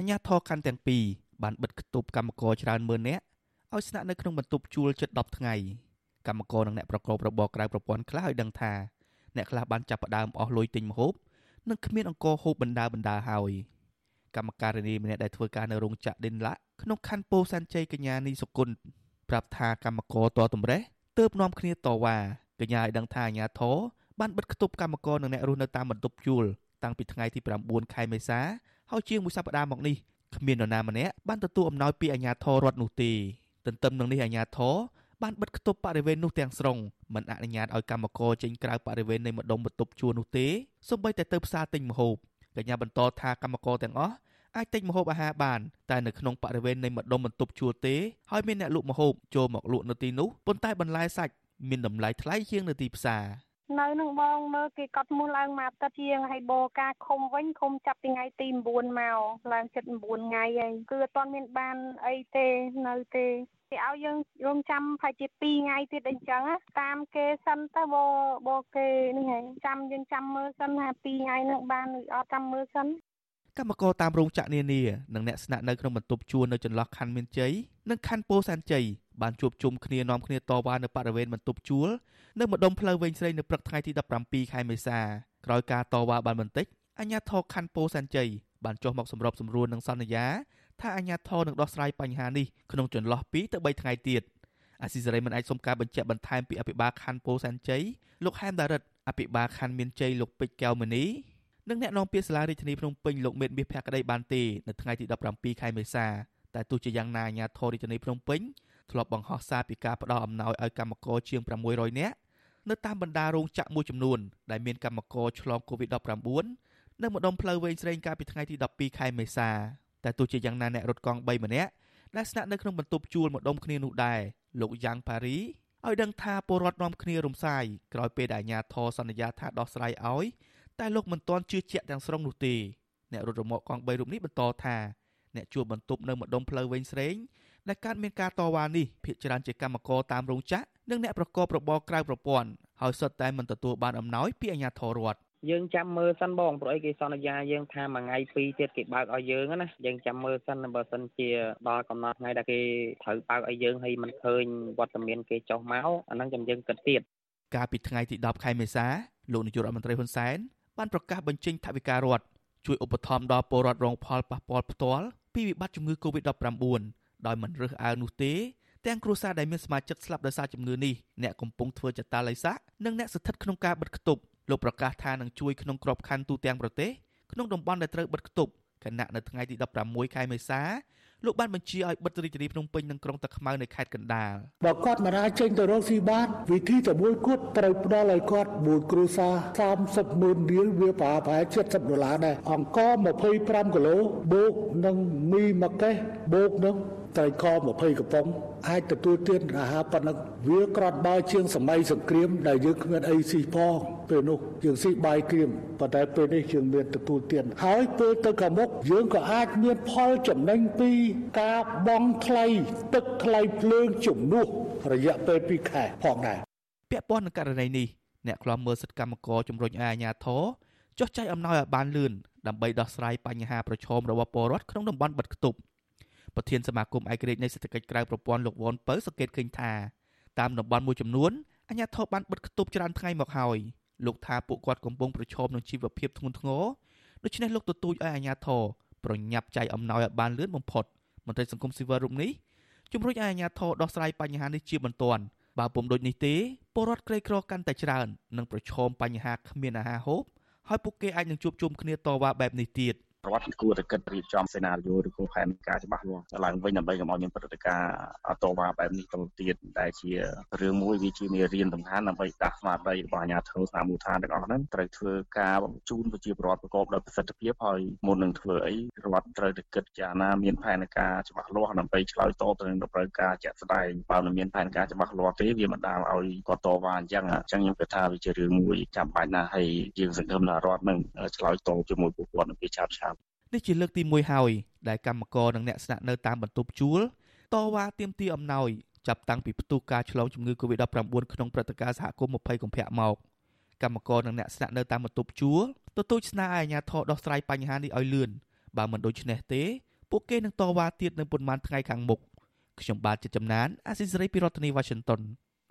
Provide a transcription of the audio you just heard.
អាជ្ញាធរខណ្ឌទាំងពីរបានបិទគប់កម្មករច្រើនម៉ឺននាក់ឲ្យស្នាក់នៅក្នុងបន្ទប់ជួលជិត10ថ្ងៃកម្មករនិងអ្នកប្រកបរបរក្រៅប្រព័ន្ធខ្លះឲ្យដឹងថាអ្នកខ្លះបានចាប់ផ្ដើមអស់លុយទិញម្ហូបនិងគ្មានអង្គហូបបណ្ដាបណ្ដាហើយកម្មការិនីម្នាក់ដែលធ្វើការនៅរោងចក្រដេនឡាក់ក្នុងខណ្ឌពោធិ៍សែនជ័យកញ្ញានីសុគន្ធប្រាប់ថាកម្មករតតម្រេះទើបនាំគ្នាតវ៉ាកញ្ញាឲ្យដឹងថាអាញាធរបានបិទគប់កម្មករនិងអ្នករស់នៅតាមបន្ទប់ជួលតាំងពីថ្ងៃទី9ខែមេសា ហើយជាងមួយសប្តាហ៍មកនេះគ្មាននរណាម្នាក់បានទទួលអំណោយពីអាជ្ញាធររដ្ឋនោះទេទន្ទឹមនឹងនេះអាជ្ញាធរបានបិទគប់បរិវេណនោះទាំងស្រុងមិនអនុញ្ញាតឲ្យកម្មករចេញក្រៅបរិវេណនៃម្ដុំបន្ទប់ជួលនោះទេសូម្បីតែទៅផ្សារទិញម្ហូបកញ្ញាបន្តថាកម្មករទាំងអស់អាចទិញម្ហូបអាហារបានតែនៅក្នុងបរិវេណនៃម្ដុំបន្ទប់ជួលទេហើយមានអ្នកលក់ម្ហូបចូលមកលក់នៅទីនោះប៉ុន្តែបន្លែសាច់មានតម្លៃថ្លៃជាងនៅទីផ្សារ នៅនឹងបងមើលគេកត់មូលឡើងមកទឹកជាងហើយបោការឃុំវិញឃុំចាប់ពីថ្ងៃទី9មកឡើងចិត្ត9ថ្ងៃហើយគឺអត់ទាន់មានបានអីទេនៅទេគេឲ្យយើងរងចាំប្រហែលជា2ថ្ងៃទៀតអីចឹងតាមគេសិនទៅបបគេនេះហើយចាំយើងចាំមើលសិនថា2ថ្ងៃនឹងបានឬអត់ចាំមើលសិនកម្មករតាមរោងចក្រនានានិងអ្នកស្នាក់នៅក្នុងបន្ទប់ជួលនៅចន្លោះខណ្ឌមានជ័យនិងខណ្ឌពោធិ៍សែនជ័យ បានជួបជុំគ្នានាំគ្នាតវ៉ានៅបរិវេណបន្ទប់ជួលនៅម្ដុំផ្លូវវែងស្រីនៅព្រឹកថ្ងៃទី17ខែមេសាក្រោយការតវ៉ាបានបន្តិចអាជ្ញាធរខណ្ឌពោធិ៍សែនជ័យបានចុះមកសម្របសម្រួលនឹងសន្យាថាអាជ្ញាធរនឹងដោះស្រាយបញ្ហានេះក្នុងចន្លោះ2ទៅ3ថ្ងៃទៀតអាស៊ីសេរីមិនអាចសុំការបញ្ជាក់បន្ថែមពីអភិបាលខណ្ឌពោធិ៍សែនជ័យលោកហែមដារិតអភិបាលខណ្ឌមានជ័យលោកពេជ្រកែវមនីនិងអ្នកនាំពាក្យសាលារាជធានីភ្នំពេញលោកមេតមាសភក្តីបានទេនៅថ្ងៃទី17ខែមេសាតែទោះជាយ៉ាងណាអាជ្ញាធររាជធានីភ្នំពេញ ធ្លាប់បង្ហោះសារពីការផ្ដល់អំណោយឲ្យកម្មករជាង600នាក់នៅតាមបណ្ដារោងចក្រមួយចំនួនដែលមានកម្មករឆ្លង COVID-19 នៅម្ដុំផ្លូវវែងស្រេងកាលពីថ្ងៃទី12ខែមេសាតែទោះជាយ៉ាងណាអ្នករត់កង់3ម្នាក់ដែលស្នាក់នៅក្នុងបន្ទប់ជួលម្ដុំគ្នានោះដែរលោកយ៉ាងប៉ារីឲ្យដឹងថាពលរដ្ឋនាំគ្នារំសាយក្រោយពេលដែលអាជ្ញាធរសន្យាថាដោះស្រាយឲ្យតែលោកមិនទាន់ជឿជាក់ទាំងស្រុងនោះទេអ្នករត់រមាក់កង់3រូបនេះបន្តថាអ្នកជួលបន្ទប់នៅម្ដុំផ្លូវវែងស្រេង ដែលកើតមានការតវ៉ានេះភាគច្រើនជាកម្មករតាមរោងចក្រនិងអ្នកប្រកបរបរក្រៅប្រព័ន្ធហើយសុទ្ធតែមិនទទួលបានអំណោយពីអាជ្ញាធររដ្ឋយើងចាំមើលសិនបងព្រោះអីគេសន្យាយើងថាមួយថ្ងៃពីរទៀតគេបើកឲ្យយើងណាយើងចាំមើលសិនបើសិនជាដល់កំណត់ថ្ងៃដែលគេត្រូវបើកឲ្យយើងហើយមិនឃើញវត្តមានគេចុះមកអាហ្នឹងចាំយើងគិតទៀតកាលពីថ្ងៃទី10ខែមេសាលោកនាយករដ្ឋមន្ត្រីហ៊ុនសែនបានប្រកាសបញ្ចេញថវិការដ្ឋជួយឧបត្ថម្ភដល់ពលរដ្ឋរងផលប៉ះពាល់ផ្ទាល់ពីវិបត្តិជំងឺ Covid-19 ដោយមិនរើសអើងនោះទេទាំងគ្រួសារដែលមានសមាជិកស្លាប់ដោយសារជំងឺនេះអ្នកកំពុងធ្វើចតាល័យស័កនិងអ្នកស្ថិតក្នុងការបិទគប់លោកប្រកាសថានឹងជួយក្នុងក្របខ័ណ្ឌទូទាំងប្រទេសក្នុងតំបន់ដែលត្រូវបិទគប់គណៈនៅថ្ងៃទី16ខែមេសាលោកបានបញ្ជាឲ្យបិទរាជធានីភ្នំពេញនិងក្រុងតាខ្មៅនៅខេត្តកណ្ដាលបើគាត់មិនអាចចេញទៅរកស៊ីបានវិធីតែមួយគត់ត្រូវផ្ដល់ឲ្យគាត់មួយគ្រួសារ30ម៉ឺនរៀលវាប្រហែល70ដុល្លារដែរអង្គ25គីឡូបូកនឹងមីមួយកេះបូកនឹង ត្រីខ20កំប៉ុងអាចទទួលទានអាហារប៉ុណ្ណឹងវាក្រាត់បើជាងសម័យសង្គ្រាមដែលយើងគ្មានអីស៊ីផងពេលនោះយើងស៊ីបាយក្រៀមប៉ុន្តែពេលនេះយើងមានទទួលទានហើយពេលទៅខាងមុខយើងក៏អាចមានផលចំណេញពីការបង់ថ្លៃទឹកថ្លៃភ្លើងជំនួសរយៈពេល2ខែផងដែរពាក់ព័ន្ធនឹងករណីនេះអ្នកខ្លាំមើលសិទ្ធិកម្មករជំរុញឲ្យអាជ្ញាធរចុះចែកអំណោយឲ្យបានលឿនដើម្បីដោះស្រាយបញ្ហាប្រឈមរបស់ពលរដ្ឋក្នុងតំបន់បិទគប់ ប្រធានសមាគមឯករាជ្យនៃសេដ្ឋកិច្ចក្រៅប្រព័ន្ធលោកវ៉ុនពៅសង្កេតឃើញថាតាមតំបន់មួយចំនួនអាជ្ញាធរបានបិទគប់ច្រើនថ្ងៃមកហើយលោកថាពួកគាត់កំពុងប្រឈមនឹងជីវភាពធ្ងន់ធ្ងរដូច្នេះលោកទទូចឲ្យអាជ្ញាធរប្រញាប់ចែកអំណោយឲ្យបានលឿនបំផុតមន្ត្រីសង្គមស៊ីវិលរូបនេះជំរុញឲ្យអាជ្ញាធរដោះស្រាយបញ្ហានេះជាបន្ទាន់បើពុំដូចនេះទេពលរដ្ឋក្រីក្រកាន់តែច្រើននឹងប្រឈមបញ្ហាគ្មានអាហារហូបហើយពួកគេអាចនឹងជួបជុំគ្នាតវ៉ាបែបនេះទៀត។ រដ្ឋគួរតែគិតរៀបចំសេណារីយ៉ូឬក៏ផែនការច្បាស់លាស់ឡើងវិញដើម្បីកុំឲ្យមានព្រឹត្តិការណ៍អតវ៉ាបែបនេះទៅទៀតដែលជារឿងមួយវាជាមេរៀនសំខាន់ដើម្បីដាស់ស្មារតីរបស់អាជ្ញាធរស្ថានមូលដ្ឋានទាំងអស់ហ្នឹងត្រូវធ្វើការបញ្ជូនប្រជាពលរដ្ឋប្រកបដោយប្រសិទ្ធភាពហើយមុននឹងធ្វើអីរដ្ឋត្រូវតែគិតចារណាមានផែនការច្បាស់លាស់ដើម្បីឆ្លើយតបទៅនឹងតម្រូវការជាក់ស្ដែងបើមិនមានផែនការច្បាស់លាស់ទេវាមិនដាលឲ្យគាត់តវ៉ាអញ្ចឹងអញ្ចឹងខ្ញុំគិតថាវាជារឿងមួយចាំបាច់ណាស់ហើយយើងសង្ឃឹមថារដ្ឋនឹងឆ្លើយតបជាមួយពួកគាត់នៅពេលឆាប់ឆាប់ នេះជាលើកទី1ហើយដែលកម្មករនិងអ្នកស្នាក់នៅតាមបន្ទប់ជួលតវ៉ាទាមទារអំណោយចាប់តាំងពីផ្ទុះការឆ្លងជំងឺ Covid-19 ក្នុងព្រឹត្តិការណ៍សហគមន៍20កុម្ភៈមកកម្មករនិងអ្នកស្នាក់នៅតាមបន្ទប់ជួលទទូចស្នើឲ្យអាជ្ញាធរដោះស្រាយបញ្ហានេះឲ្យលឿនបើមិនដូច្នេះទេពួកគេនឹងតវ៉ាទៀតនៅប៉ុន្មានថ្ងៃខាងមុខខ្ញុំបាទជាចំណានអាស៊ីសេរីពីរដ្ឋធានី Washington